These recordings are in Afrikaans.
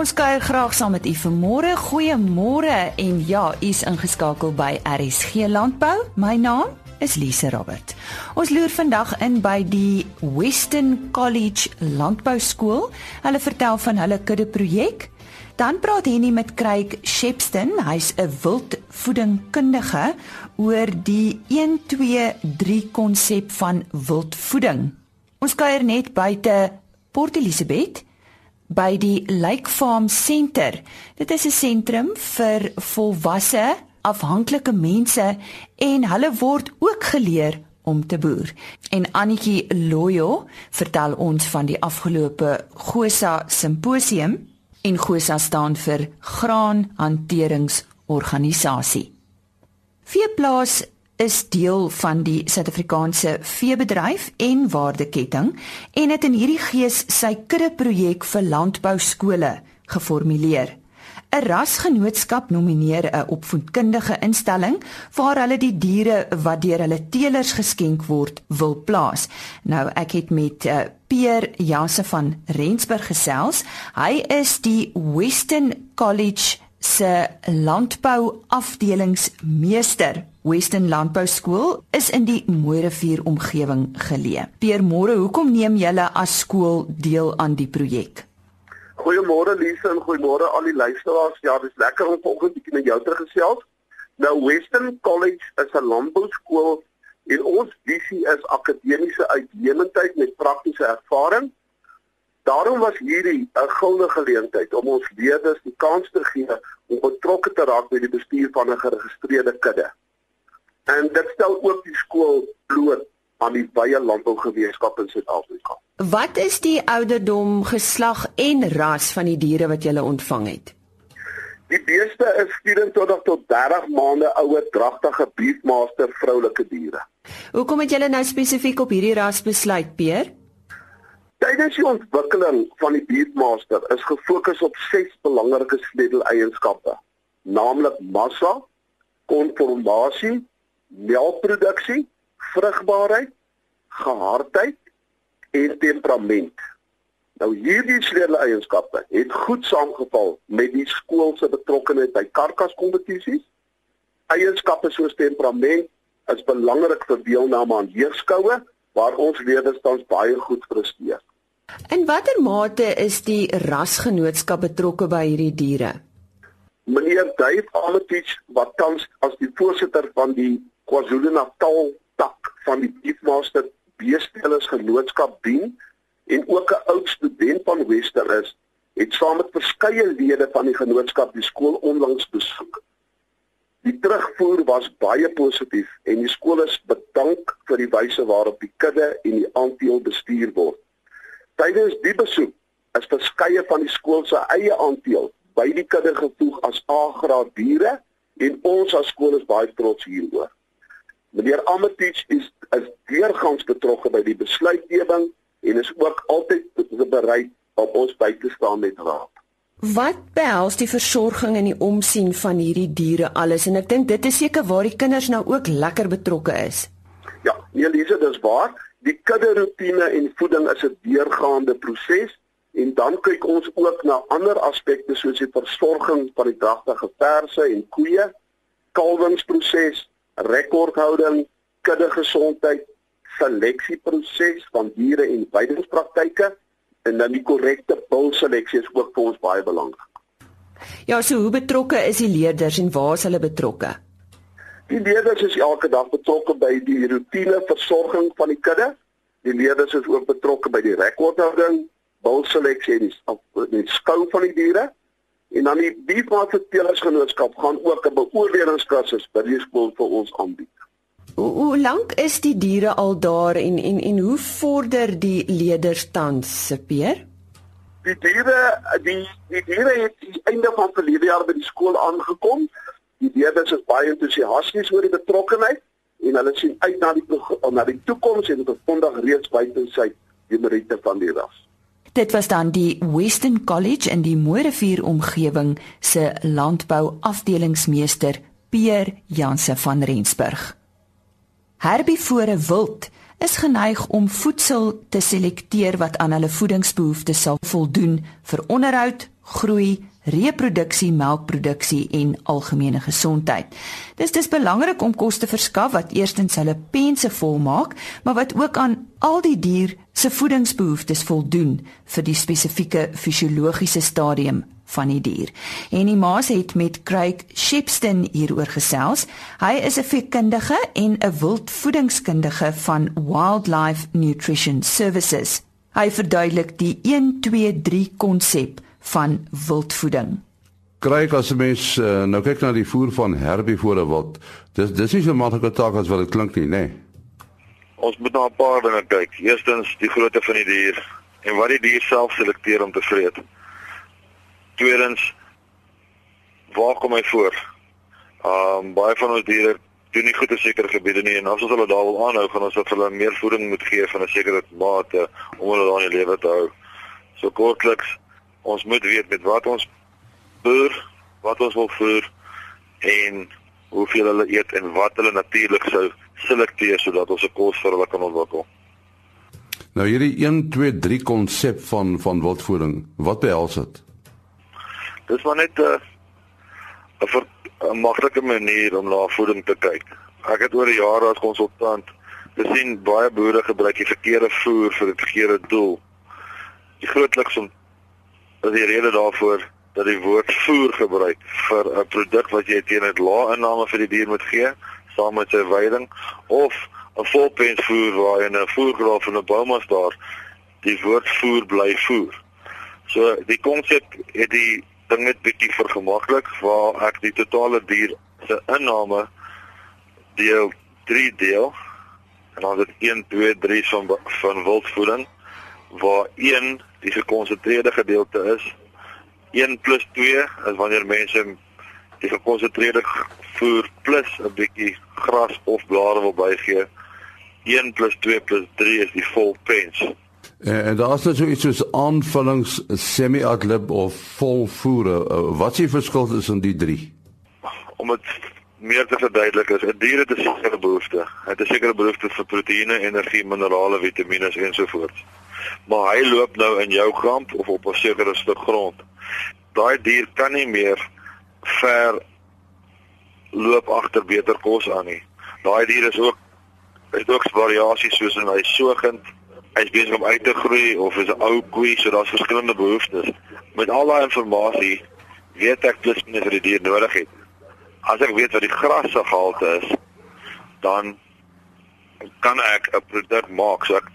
Ons kuier graag saam met u vanmôre. Goeiemôre en ja, u is ingeskakel by RSG Landbou. My naam is Lise Robert. Ons loer vandag in by die Western College Landbou Skool. Hulle vertel van hulle kudde projek. Dan praat Henny met Craig Shepston, hy's 'n wildvoedingkundige oor die 123 konsep van wildvoeding. Ons kuier net buite Port Elizabeth by die Lake Farm Center. Dit is 'n sentrum vir volwasse afhanklike mense en hulle word ook geleer om te boer. En Annetjie Loyo vertel ons van die afgelope Gosa simposium en Gosa staan vir Graanhanteringsorganisasie. Veeplaas is deel van die Suid-Afrikaanse veebedryf en waardeketting en het in hierdie gees sy kudde projek vir landbou skole geformuleer. 'n Rasgenootskap nomineer 'n opvoedkundige instelling waar hulle die diere wat deur hulle teelers geskenk word wil plaas. Nou ek het met uh, Pierre Janse van Rensburg gesels. Hy is die Western College se landbou afdelingsmeester. Western Landbou Skool is in die Mooirivier omgewing geleë. Peer môre, hoekom neem julle as skool deel aan die projek? Goeiemôre Lise en goeiemôre al die luisteraars. Ja, dis lekker om vanoggend bietjie met jou te gesels. Nou Western College is 'n landbouskool en ons visie is akademiese uitnemendheid met praktiese ervaring Daarom was hierdie 'n goue geleentheid om ons leerders die kans te gee om betrokke te raak by die bestuur van 'n geregistreerde kudde. En dit stel ook die skool bloot aan die baie landbougemeenskap in Suid-Afrika. Wat is die ouderdom, geslag en ras van die diere wat jy ontvang het? Die beeste is 24 tot 30 maande ouer dragtige beefmaster vroulike diere. Hoekom het julle nou spesifiek op hierdie ras besluit, Peer? Tydens die ontwikkeling van die Beefmaster is gefokus op ses belangrike sleuteleienskappe, naamlik massa, konformasie, melkproduksie, vrugbaarheid, gehardheid en temperament. Nou hierdie sleuteleienskappe het goed saamgeval met die skool se betrokkeheid by karkaskompetisies. Eienskappe soos temperament is belangrik vir deelname aan heerskoue waar ons leerders tans baie goed presteer. In watter mate is die rasgenootskap betrokke by hierdie diere? Meneer Dave Ametich wat tans as die voorsitter van die KwaZulu-Natal tak van die Beefmaster Beespelers Genootskap dien en ook 'n oud student van Wester is, het saam met verskeie lede van die genootskap die skool onlangs besoek. Die terugvoer was baie positief en die skool is bedank vir die wyse waarop die kudde en die aandeel bestuur word. Tydens die besoek is verskeie van die skool se eie aandeel by die kudde gevoeg as A-graad diere en ons as skool is baie trots hieroor. Meneer Ametich is is deurgangs betrokke by die besluitneming en is ook altyd bereid om ons by te staan met raad. Wat behels die versorging en die omsien van hierdie diere alles en ek dink dit is seker waar die kinders nou ook lekker betrokke is. Ja, nee Lise, dis waar. Die kudderoetine en voeding is 'n deurgaande proses en dan kyk ons ook na ander aspekte soos die versorging van die dragtige verse en koeie, kalwingsproses, rekordhouding, kuddegesondheid, seleksieproses van diere en weidingspraktyke en dan die korrekte bulseleksie is ook vir ons baie belangrik. Ja, so hoe betrokke is die leerders en waar is hulle betrokke? Die leerders is elke dag betrokke by die roetine versorging van die kudde. Die leerders is ook betrokke by die rekordhouding, bulseleksie en die skou van die diere. En dan die beefmaatvertelingsgenootskap gaan ook 'n beoordelingskursus by die skool vir ons aanbied. Hoe, hoe lank is die diere al daar en en en hoe vorder die leerders tans, Peer? Die diere die die diere het die einde van verlede jaar by die skool aangekom die leerders is baie entoesiasties oor die betrokkeheid en hulle sien uit na die na die toekoms en dit vondag reeds buite sy die meriete van die ras. Dit was dan die Western College in die Mooirivier omgewing se landbou afdelingsmeester Pierre Janse van Rensburg. Herbivore wild is geneig om voedsel te selekteer wat aan hulle voedingsbehoeftes sal voldoen vir onderhoud, groei, reproduksie, melkproduksie en algemene gesondheid. Dis dis belangrik om kos te verskaf wat eerstens hulle pense volmaak, maar wat ook aan al die dier se voedingsbehoeftes voldoen vir die spesifieke fisiologiese stadium van die dier. En die maas het met Craig Shepston hieroor gesels. Hy is 'n veekundige en 'n wildvoedingskundige van Wildlife Nutrition Services. Hy verduidelik die 1 2 3 konsep van wildvoeding. Kryk as 'n mens uh, nou kyk na die voer van herbivore wat dis dis nie so maklike taak as wat dit klink nie, nê. Nee. Ons moet na 'n paar dinge kyk. Eerstens die grootte van die dier en wat die dier self selekteer om te vreet. Tweedens waar kom hy voor? Um baie van ons diere doen nie goed in sekere gebiede nie en as ons hulle daar wil aanhou, gaan ons hulle meer voeding moet gee van 'n sekere mate om hulle daar in die lewe te hou. So kortliks ons moet weet met wat ons boer, wat ons wil voer en hoeveel hulle eet en wat hulle natuurlik sou selekteer sodat ons 'n kos vir hulle kan ontwikkel. Nou hierdie 1 2 3 konsep van van wildvoeding, wat behels dit? Dis maar net 'n 'n 'n maklike manier om na voeding te kyk. Ek het oor die jare as konsultant gesien baie boere gebruik die verkeerde voer vir 'n verkeerde doel. Die grootliks is die rede daarvoor dat die woord voer gebruik vir 'n produk wat jy teen 'n lae inname vir die dier moet gee saam met sy veiding of 'n volpens voer waar jy 'n voergraaf en 'n bouma staar die woord voer bly voer. So die konsep het die ding net bietjie vergemaklik waar ek die totale dier se inname deel 3 deel en dan dit 1 2 3 van van wildvoeding waar 1 die gekonsentreerde gedeelte is. 1 plus 2 is wanneer mense die gekonsentreerde voer plus 'n bietjie gras of blare wil bygee. 1 plus 2 plus 3 is die vol pens. En, en daar is net so iets soos aanvullings semi-adlib of vol voere. Wat is die verskil tussen die drie? Om dit meer te verduidelik is 'n dier het 'n sekere behoefte. Het 'n sekere behoefte vir proteïene energie minerale vitamiene ensovoorts maar hy loop nou in jou kamp of op 'n sekere stuk grond. Daai dier kan nie meer ver loop agter beter kos aan nie. Daai dier is ook is ook variasies soos in hy sogend, hy's besig om uit te groei of is 'n ou koei, so daar's verskillende behoeftes. Met al daai inligting weet ek plus minus wat die dier nodig het. As ek weet wat die gras se gehalte is, dan kan ek 'n produk maak. So ek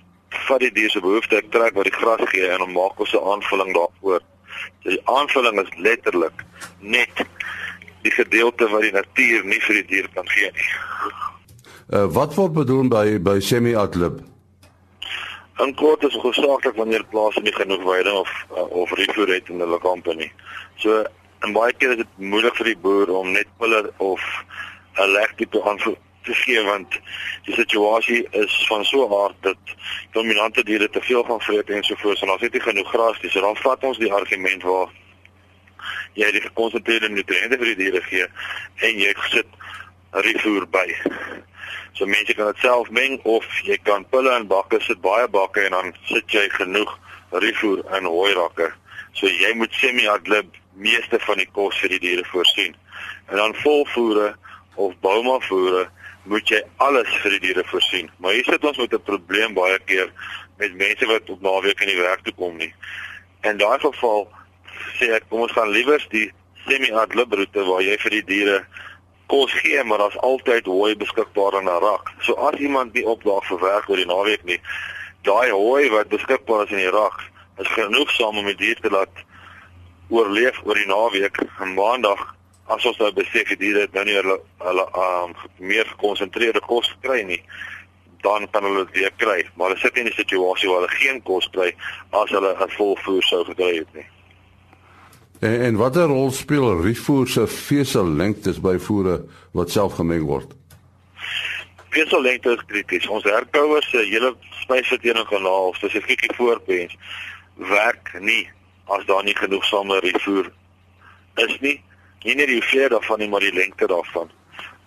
vat die dier se behoefte, ek trek wat die gras gee en dan maak ons 'n aanvulling daarvoor. So die aanvulling is letterlik net die gedeelte wat die natuur nie vir die dier kan gee nie. Uh, wat word bedoel by by semi-adlib? En kort is gesaaklik wanneer plase nie genoeg veiding of uh, of refoer het in hulle kampanje. So en baie keer is dit moeilik vir die boer om net puller of 'n legtipe aanvulling te gee want die situasie is van so 'n aard dat dominante diere te veel gaan vreet en so voort en ons het nie genoeg gras nie. So dan vat ons die argument waar jy die gekonsentreerde nutriënte vir die diere gee en jy sit refoer by. So mense kan dit self meng of jy kan pulle in bakke sit baie bakke en dan sit jy genoeg refoer in hooi rakke. So jy moet semi-adlib meeste van die kos vir die diere voorsien. En dan volvoere of bouma voere moet jy alles vir die diere voorsien. Maar hier sit ons met 'n probleem baie keer met mense wat op naweek in die werk toe kom nie. In daai geval sê ek kom ons gaan liewer die semi-adlib roete waar jy vir die diere kos gee, maar daar's altyd hooi beskikbaar in 'n rak. So as iemand nie opdaag vir werk oor die naweek nie, daai hooi wat beskikbaar is in die rak, is genoegsaam om die dier te laat oorleef oor die naweek. En maandag as ons nou besef die diere nou nie hulle hulle um, meer gekonsentreerde kos kry nie dan kan hulle dit weer kry maar hulle sit in 'n situasie waar hulle geen kos kry as hulle 'n volvoer sou gekry het nie En, en watter rol speel rifoer se vesellengtes by voere wat self gemeng word? Vesellengte is krities. Ons herkouers se hele spysvertering kanaal, spesifiek die voorpens, werk nie as daar nie genoegsame rifoer is nie nie net die hoeveelheid daarvan nie, maar die lengte daarvan.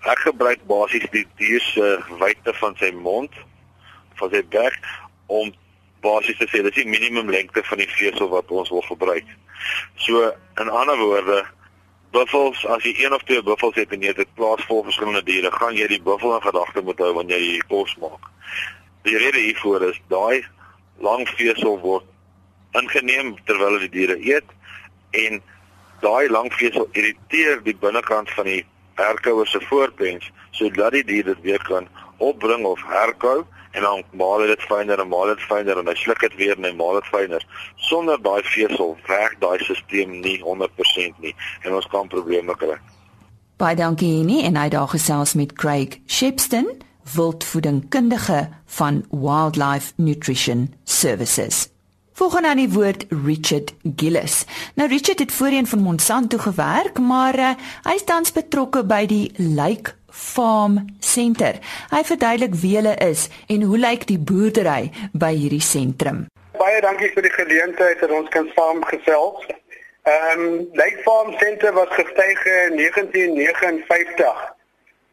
Ek gebruik basies die dier se wyte van sy mond van sy bek om basies te sê dis die minimum lengte van die vesel wat ons wil gebruik. So in ander woorde buffels as jy een of twee buffels het en jy het plaas vol verskillende diere, gaan jy die buffel in gedagte moet hou wanneer jy kos maak. Die rede hiervoor is daai lang vesel word ingeneem terwyl die diere eet en daai lang vesel irriteer die binnekant van die herkouer se voorpens sodat die dier dit weer kan opbring of herkou en dan maal dit fyner en maal dit fyner en hy sluk dit weer en hy maal dit fyner. Sonder daai vesel werk daai stelsel nie 100% nie en ons kan probleme kry. Baie dankie nie en hy daar gesels met Craig Shepston, wildvoedingkundige van Wildlife Nutrition Services. Volgens aan die woord Richard Gillis. Nou Richard het voorheen van Monsanto gewerk, maar uh, hy is tans betrokke by die Lake Farm Center. Hy verduidelik wie hulle is en hoe lyk die boerdery by hierdie sentrum. Baie dankie vir die geleentheid dat ons kan saamgesels. Ehm um, Lake Farm Center was gestig in 1959.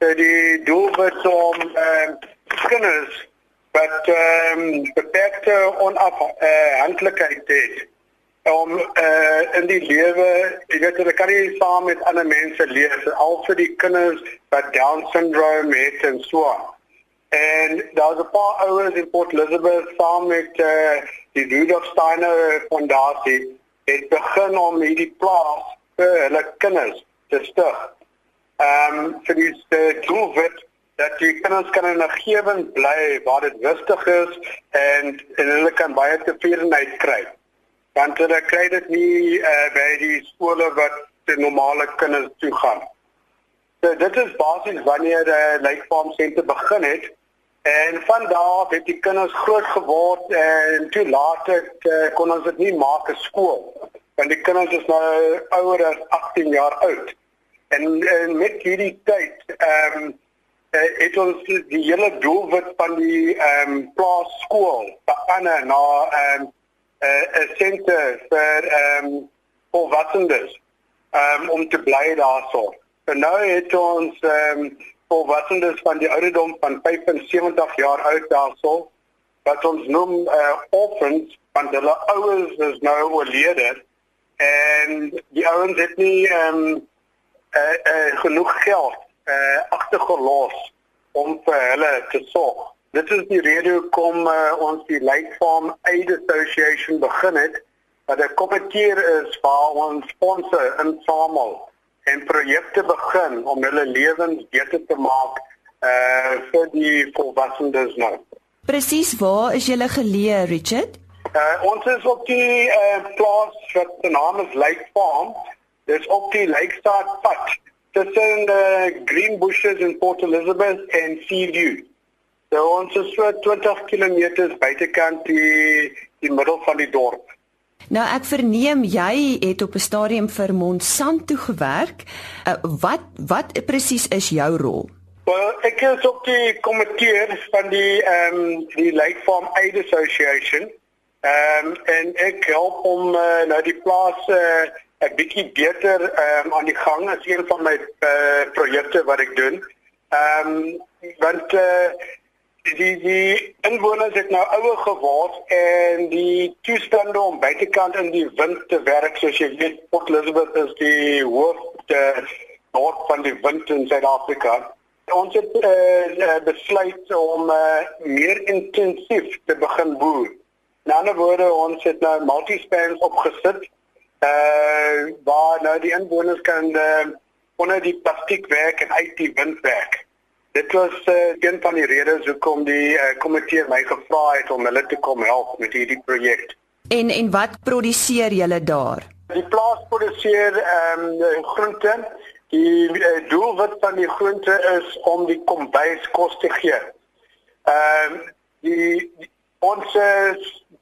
So die doel om ehm uh, kinders wat ehm um, beperkte onafhanklikheid het om uh, in die lewe, jy weet hulle kan nie saam met ander mense leef al vir die kinders wat down syndrome het en so aan. En daar's 'n paar ouers in Port Elizabeth saam met uh, die Rudolf Steiner Fondasie het begin om hierdie plaas vir hulle kinders te stig. Ehm um, vir die doelwit dat die kinders kan in 'n omgewing bly waar dit rustig is en en hulle kan baie tevredenheid kry want hulle kry dit nie uh, by die skole wat die normale kinders toe gaan. So dit is basies wanneer die uh, Lake Farm Center begin het en van daar af het die kinders groot geword en toe later uh, kon ons dit nie maak 'n skool want die kinders is nou ouer as 18 jaar oud. En, en met hierdie tyd ehm um, het ons die hele doelwit van die ehm um, plaasskool verander na ehm um, 'n uh, 'n senter vir ehm um, volwassenes um, om te bly daarso. En nou het ons ehm um, volwassenes van die ouderdom van 75 jaar oud daarso wat ons noem uh, orphans want hulle ouers is nou oorlede en die ouens het nie ehm um, uh, uh, genoeg geld uh, agtergelos om vir hulle te sorg. Dit is die rede hoekom uh, ons die Lake Farm Aid Association begin het wat 'n komitee is waar ons fondse insamel en projekte begin om hulle lewens beter te maak uh vir die volwassenes nou. Presies, waar is julle geleë, Richard? Uh ons is op die uh plaas wat se naam is Lake Farm. Dis op die Lakeside pad tussen uh, Green Bushes in Port Elizabeth en Seaview. So ons is so 20 km buitekant die die middel van die dorp. Nou ek verneem jy het op 'n stadium vir Monsanto gewerk. Uh, wat wat presies is jou rol? Wel, ek is op die komitee van die ehm um, die Lake Farm Aid Association. Ehm um, en ek help om uh, nou die plaas uh, 'n bietjie beter ehm um, aan die gang as een van my uh, projekte wat ek doen. Ehm um, want uh, die die inwoners het nou ouer geword en die toestande om buitekant in die wind te werk soos jy weet Port Elizabeth is die hoofde noord van die wind in Suid-Afrika. Ons het uh, besluit om uh, meer intensief te begin boer. In ander woorde ons het nou multispans opgesit uh waar nou die inwoners kan uh, onder die plastiek werk en uit die wind werk. Dit was uh, een van die redes hoekom die uh, komitee my gevra het om hulle te kom help met hierdie projek. En en wat produseer julle daar? Die plaas produseer ehm um, groente. Die uh, doelwit van die groente is om die kombuis kos te gee. Ehm um, die, die ons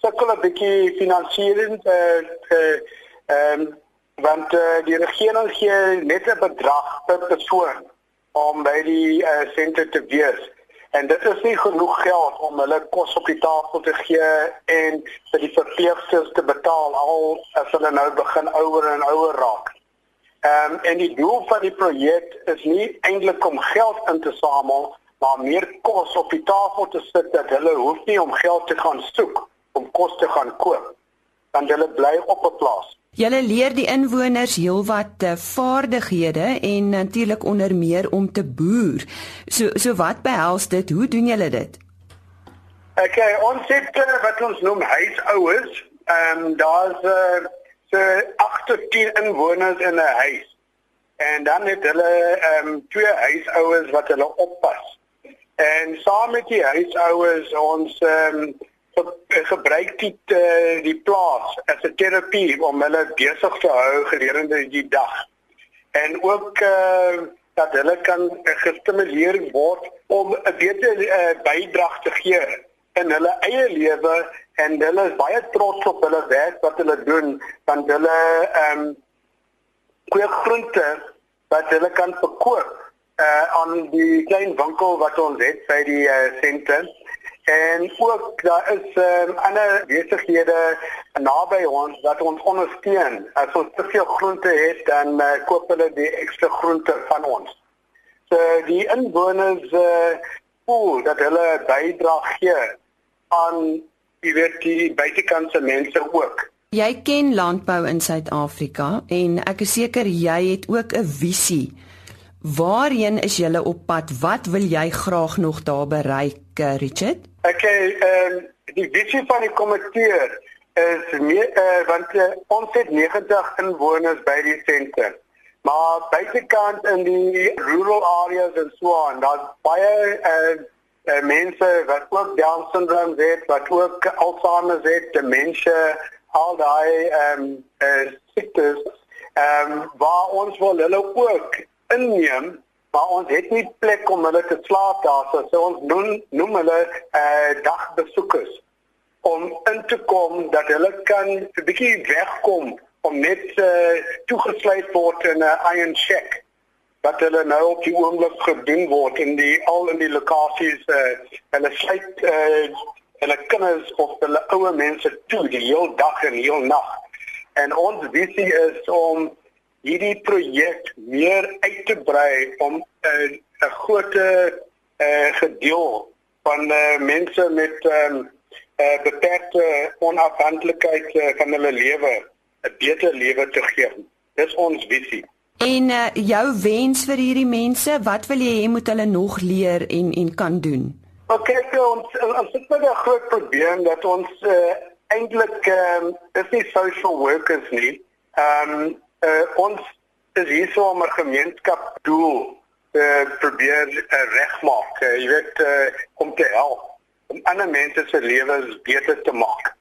sukkel 'n bietjie finansiering eh uh, ehm um, want uh, die regering gee net 'n bedrag per persoon om by die uh, senter te wees. En dit is nie genoeg geld om hulle kos op die tafel te gee en vir die verpleegsters te betaal al as hulle nou begin ouer en ouer raak. Ehm um, en die doel van die projek is nie eintlik om geld in te samel, maar meer kos op die tafel te sit dat hulle hoef nie om geld te gaan soek om kos te gaan koop. Want hulle bly op 'n plaas. Julle leer die inwoners heelwat uh, vaardighede en natuurlik onder meer om te boer. So so wat behels dit? Hoe doen julle dit? Okay, ons het wat ons noem huisouers. Ehm um, daar's uh, so 8 tot 10 inwoners in 'n huis. En dan het hulle ehm um, twee huisouers wat hulle oppas. En saam met die huisouers ons ehm um, gebruik die uh, die plaas as 'n terapie om hulle besig te hou gedurende die dag. En ook uh, dat hulle kan gestimuleer word om 'n beter uh, bydrae te gee in hulle eie lewe en hulle is baie trots op hulle werk wat hulle doen want hulle ehm um, kweek groente wat hulle kan verkoop uh, aan die klein winkel wat ons het by die uh, sentrum En ook daar is um, ander besighede naby ons wat ons ondersteun. As ons te veel groente het, dan uh, koop hulle die ekstra groente van ons. So die inwoners uh, voel dat hulle bydra gee aan die weet die buitekantse mense ook. Jy ken landbou in Suid-Afrika en ek is seker jy het ook 'n visie Waarheen is julle op pad? Wat wil jy graag nog daar bereik, eh, Richard? Okay, ehm um, die visie van die komitee is meer uh, want uh, ons het 90 inwoners by die sentrum. Maar buitekant in die rural areas en so aan, daar's baie uh, uh, mense wat ook Down syndrome het, wat ook Alzheimer het, demensie, al daai ehm um, uh, siektes. Ehm um, waar ons wil hulle ook inneem, maar ons het nie plek om hulle te slaap daar so, so ons noem noem hulle eh uh, dagbesoekers om in te kom dat hulle kan 'n bietjie wegkom om net eh uh, toegesluit word in 'n iron shack wat hulle nou op die oomblik gedoen word in die al in die lokasies eh uh, hulle eh uh, hulle kinders of hulle ouer mense toe die hele dag en heel nag en ons visie is om hierdie projek meer uit te brei om 'n uh, 'n groot uh, gedeel van uh, mense met um, uh, beperkte onafhanklikheid uh, van hulle lewe 'n beter lewe te gee. Dis ons visie. En uh, jou wens vir hierdie mense, wat wil jy hê moet hulle nog leer en en kan doen? Okay, so ons ons het 'n groot probleem dat ons uh, eintlik um, is nie social workers nie. Ehm um, uh, ons is hier so om 'n gemeenskap doel te probeer uh, regmaak. Uh, jy weet uh, om te help om ander mense se lewens beter te maak.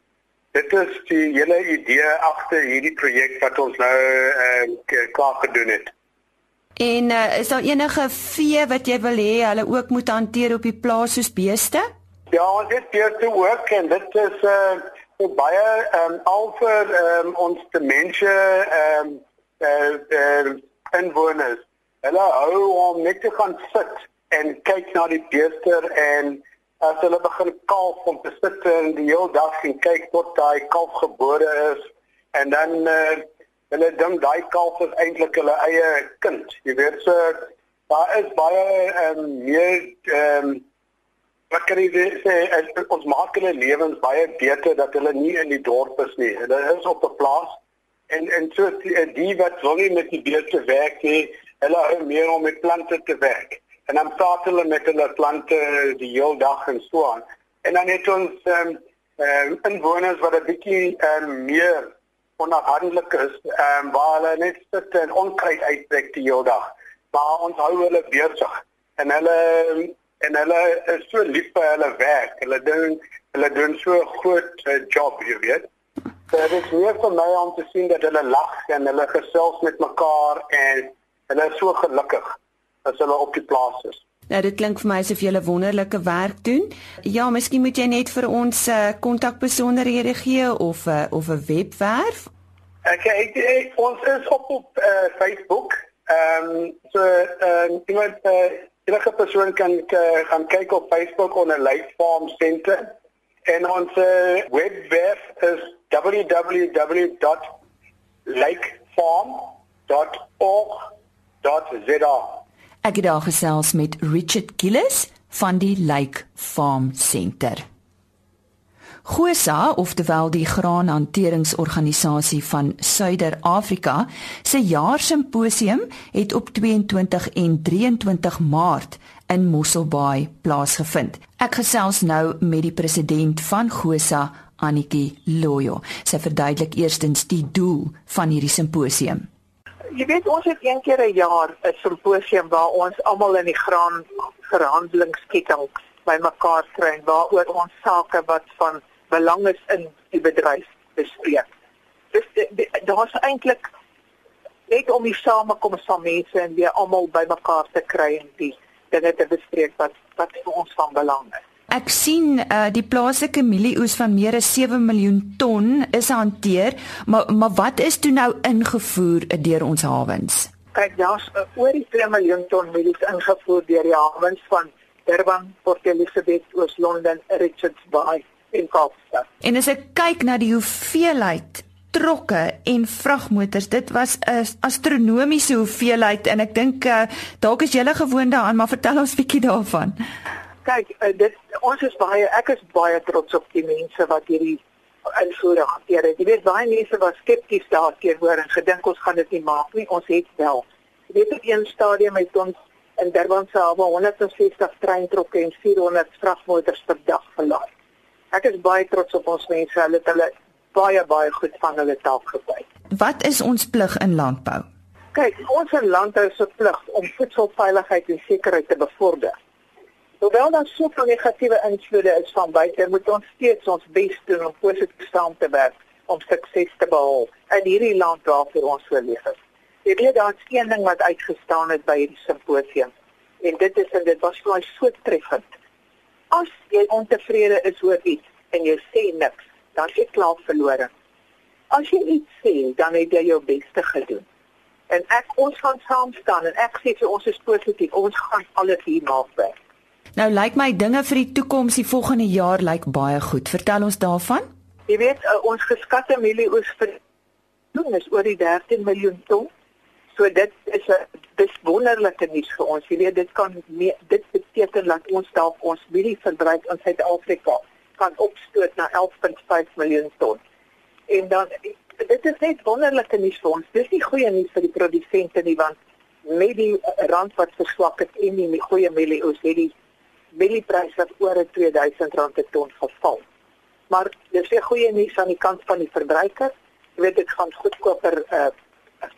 Dit is die hele idee agter hierdie projek wat ons nou uh, klaar gedoen het. En uh, is daar enige vee wat jy wil hê hulle ook moet hanteer op die plaas soos beeste? Ja, ons het beeste ook en dit is uh, baie um, al vir um, ons demensie ehm um, eh uh, inwoners. Hulle hou om net te gaan sit en kyk na die beester en as hulle begin kalf om te sit en die hele dag en kyk tot daai kalf gebore is en dan uh, hulle dink daai kalf is eintlik hulle eie kind. Jy weet so daar is baie um, meer ehm um, wat kan jy sê ons maak hulle lewens baie beter dat hulle nie in die dorp is nie. Hulle is op 'n plaas en en so die, eh, die wat wil met die beeste werk nie, hulle hou meer om met plante te werk. En dan praat hulle met hulle plante die hele dag en so aan. En dan het ons ehm um, um, inwoners wat 'n bietjie ehm um, meer onafhanklik is, ehm um, waar hulle net sit en onkruid uittrek die hele dag. Maar ons hou hulle besig en hulle en hulle is so lief vir hulle werk. Hulle doen hulle doen so 'n groot uh, job, jy weet. Dit is weer vir my om te sien dat hulle lag en hulle gesels met mekaar en hulle is so gelukkig as hulle op die plaas is. Nou dit klink vir my asof jy 'n wonderlike werk doen. Ja, miskien moet jy net vir ons kontakbesonderhede uh, gee of 'n uh, of 'n webwerf. Ek, ek, ek ons is op op uh, Facebook. Ehm um, so uh, iemand uh, enige persoon kan uh, gaan kyk op Facebook onder Life Farm Center en ons uh, webwerf is www.lakefarm.org.za. Ek het daar gesels met Richard Gillis van die Lake Farm Center. GOSA, oftewel die Graanhanteringsorganisasie van Suider-Afrika, se jaarsimposium het op 22 en 23 Maart in Mosselbaai plaasgevind. Ek gesels nou met die president van GOSA, Aniki Loyo. Sy verduidelik eerstens die doel van hierdie simposium. Jy weet ons het een keer 'n jaar 'n simposium waar ons almal in die graan verhandelingsketting bymekaar kry waaroor ons sake wat van belang is in die bedryf bespreek. Dis daar's eintlik net om die samekoms van mense en weer almal bymekaar te kry en die dinge te bespreek wat wat vir ons van belang is. Ek sien uh, die plaaslike mielieoes van meer as 7 miljoen ton is hanteer, maar maar wat is toe nou ingevoer deur ons hawens? Kyk, daar's uh, oor die 2 miljoen ton mielies ingevoer deur die hawens van Durban, Port Elizabeth, Oos-London, Richards Bay en Kaapstad. En as ek kyk na die hoeveelheid trokke en vragmotors. Dit was 'n astronomiese hoeveelheid en ek dink uh, dalk is julle gewoond daaraan, maar vertel ons bietjie daarvan. Kyk, uh, dit ons is baie ek is baie trots op die mense wat hierdie invoering hanteer het. Jy weet baie mense was skepties daarteenoor en gedink ons gaan dit nie maak nie. Ons het wel. Jy weet op een stadium het ons in Durban se al 160 treintrokke en 400 vragmotors per dag gelaai. Ek is baie trots op ons mense. Hulle het hulle baie baie goed van hulle taak gebyt. Wat is ons plig in landbou? Kyk, ons in landbou se plig om voedselveiligheid en sekerheid te bevorder. Hoewel daar soveel negatiewe invloede is van buite, moet ons steeds ons bes doen om positief saam te werk om sukses te behaal in hierdie land waarvoor ons so lief is. Jy weet daar's een ding wat uitgestaan het by hierdie simposium en dit is en dit was vir my so treffend. As jy ontevrede is oor iets en jy sê niks, dan jy klaar verlore. As jy iets sê, dan het jy jou beste gedoen. En ek ons gaan saam staan en ek sê vir ons is positief, ons gaan alles hier maak. Nou lyk my dinge vir die toekoms die volgende jaar lyk baie goed. Vertel ons daarvan. Jy weet uh, ons geskatte mielieoes vir doen is oor die 13 miljoen ton. So dit is 'n dis wonderlike nuus vir ons. Jy weet dit kan mee, dit beteken dat ons dalk ons mielieverbruik in Suid-Afrika kan opstoot na 11.5 miljoen ton. En dan dit is net wonderlike nuus vir ons. Dis nie goeie nuus vir die produsente nie want met die rand wat verswak het en die goeie mielieoes het die mielieprys wat oor 2000 rand per ton geval. Maar dis weer goeie nuus aan die kant van die verbruiker. Jy weet dit gaan goedkoper uh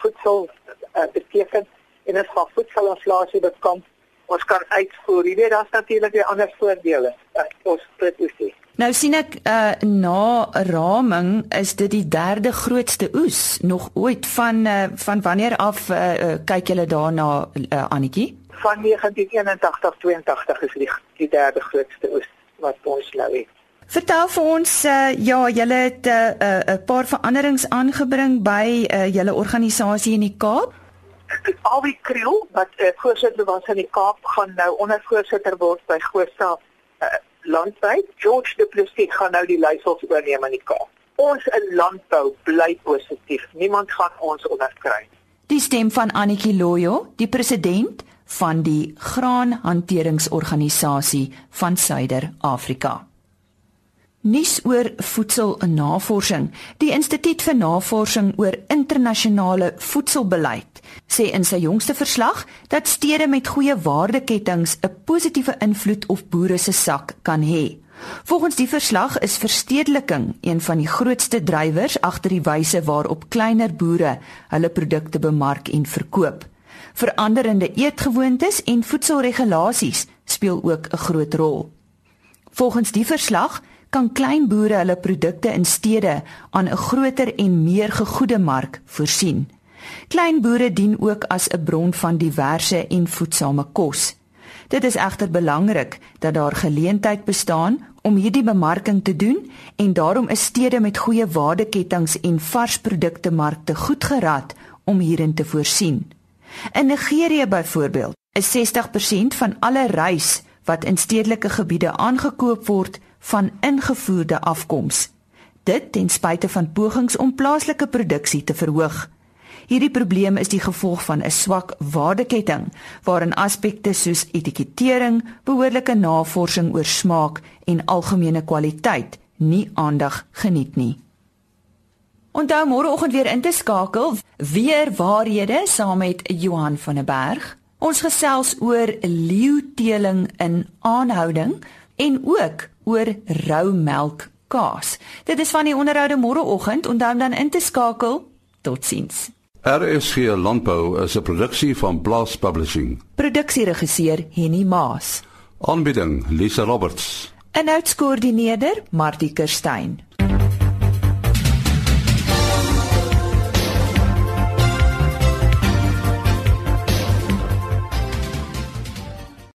voedsel uh, beteken en dit gaan voedselinflasie bekom. Ons kan uitvoer. Jy weet daar's natuurlik weer ander voordele. Uh, ons produsie. Nou sien ek uh na raming is dit die derde grootste oes nog ooit van uh, van wanneer af uh, uh, kyk julle daarna uh, Annetjie? Van 1981 82 is die, die derde grootste oes wat ons nou het. Vertel vir ons uh, ja, julle het 'n uh, uh, uh, paar veranderings aangebring by uh, julle organisasie in die Kaap. Al die kriel wat uh, voorsitter was in die Kaap gaan nou ondervoorsitter word by Gosa uh, landbou. George Du Plessis gaan nou die leiersels oorneem in die Kaap. Ons in landbou bly positief. Niemand gaan ons onderkry. Die stem van Annetjie Loyo, die president van die Graanhanteringsorganisasie van Suider-Afrika. Nuus oor voedselnavorsing. Die Instituut vir Navorsing oor Internasionale Voedselbeleid sê in sy jongste verslag dat stede met goeie waardeketTINGS 'n positiewe invloed op boere se sak kan hê. Volgens die verslag is verstedeliking een van die grootste drywers agter die wyse waarop kleiner boere hulle produkte bemark en verkoop. Veranderende eetgewoontes en voedselregulasies speel ook 'n groot rol. Volgens die verslag kan klein boere hulle produkte in stede aan 'n groter en meer gegoede mark voorsien. Klein boere dien ook as 'n bron van diverse en voedsame kos. Dit is egter belangrik dat daar geleentheid bestaan om hierdie bemarking te doen en daarom is stede met goeie waardeketTINGS en vars produkte markte goed gerad om hierin te voorsien. In Nigerië byvoorbeeld, is 60% van alle rys wat in stedelike gebiede aangekoop word van ingevoerde afkoms. Dit ten spyte van pogings om plaaslike produksie te verhoog. Hierdie probleem is die gevolg van 'n swak waardeketting waarin aspekte soos etikettering, behoorlike navorsing oor smaak en algemene kwaliteit nie aandag geniet nie. Onthou môreoggend weer in te skakel weer waarhede saam met Johan van der Berg. Ons gesels oor leeuteling in aanhouding en ook oor roumelk kaas. Dit is van die onderhoude môreoggend. Onthou dan in te skakel. Totsiens. RSG Landbou is 'n produksie van Blast Publishing. Produksieregisseur Henny Maas. Aanbieding Lisa Roberts. Inhoudskoördineerder Martie Kerstyn.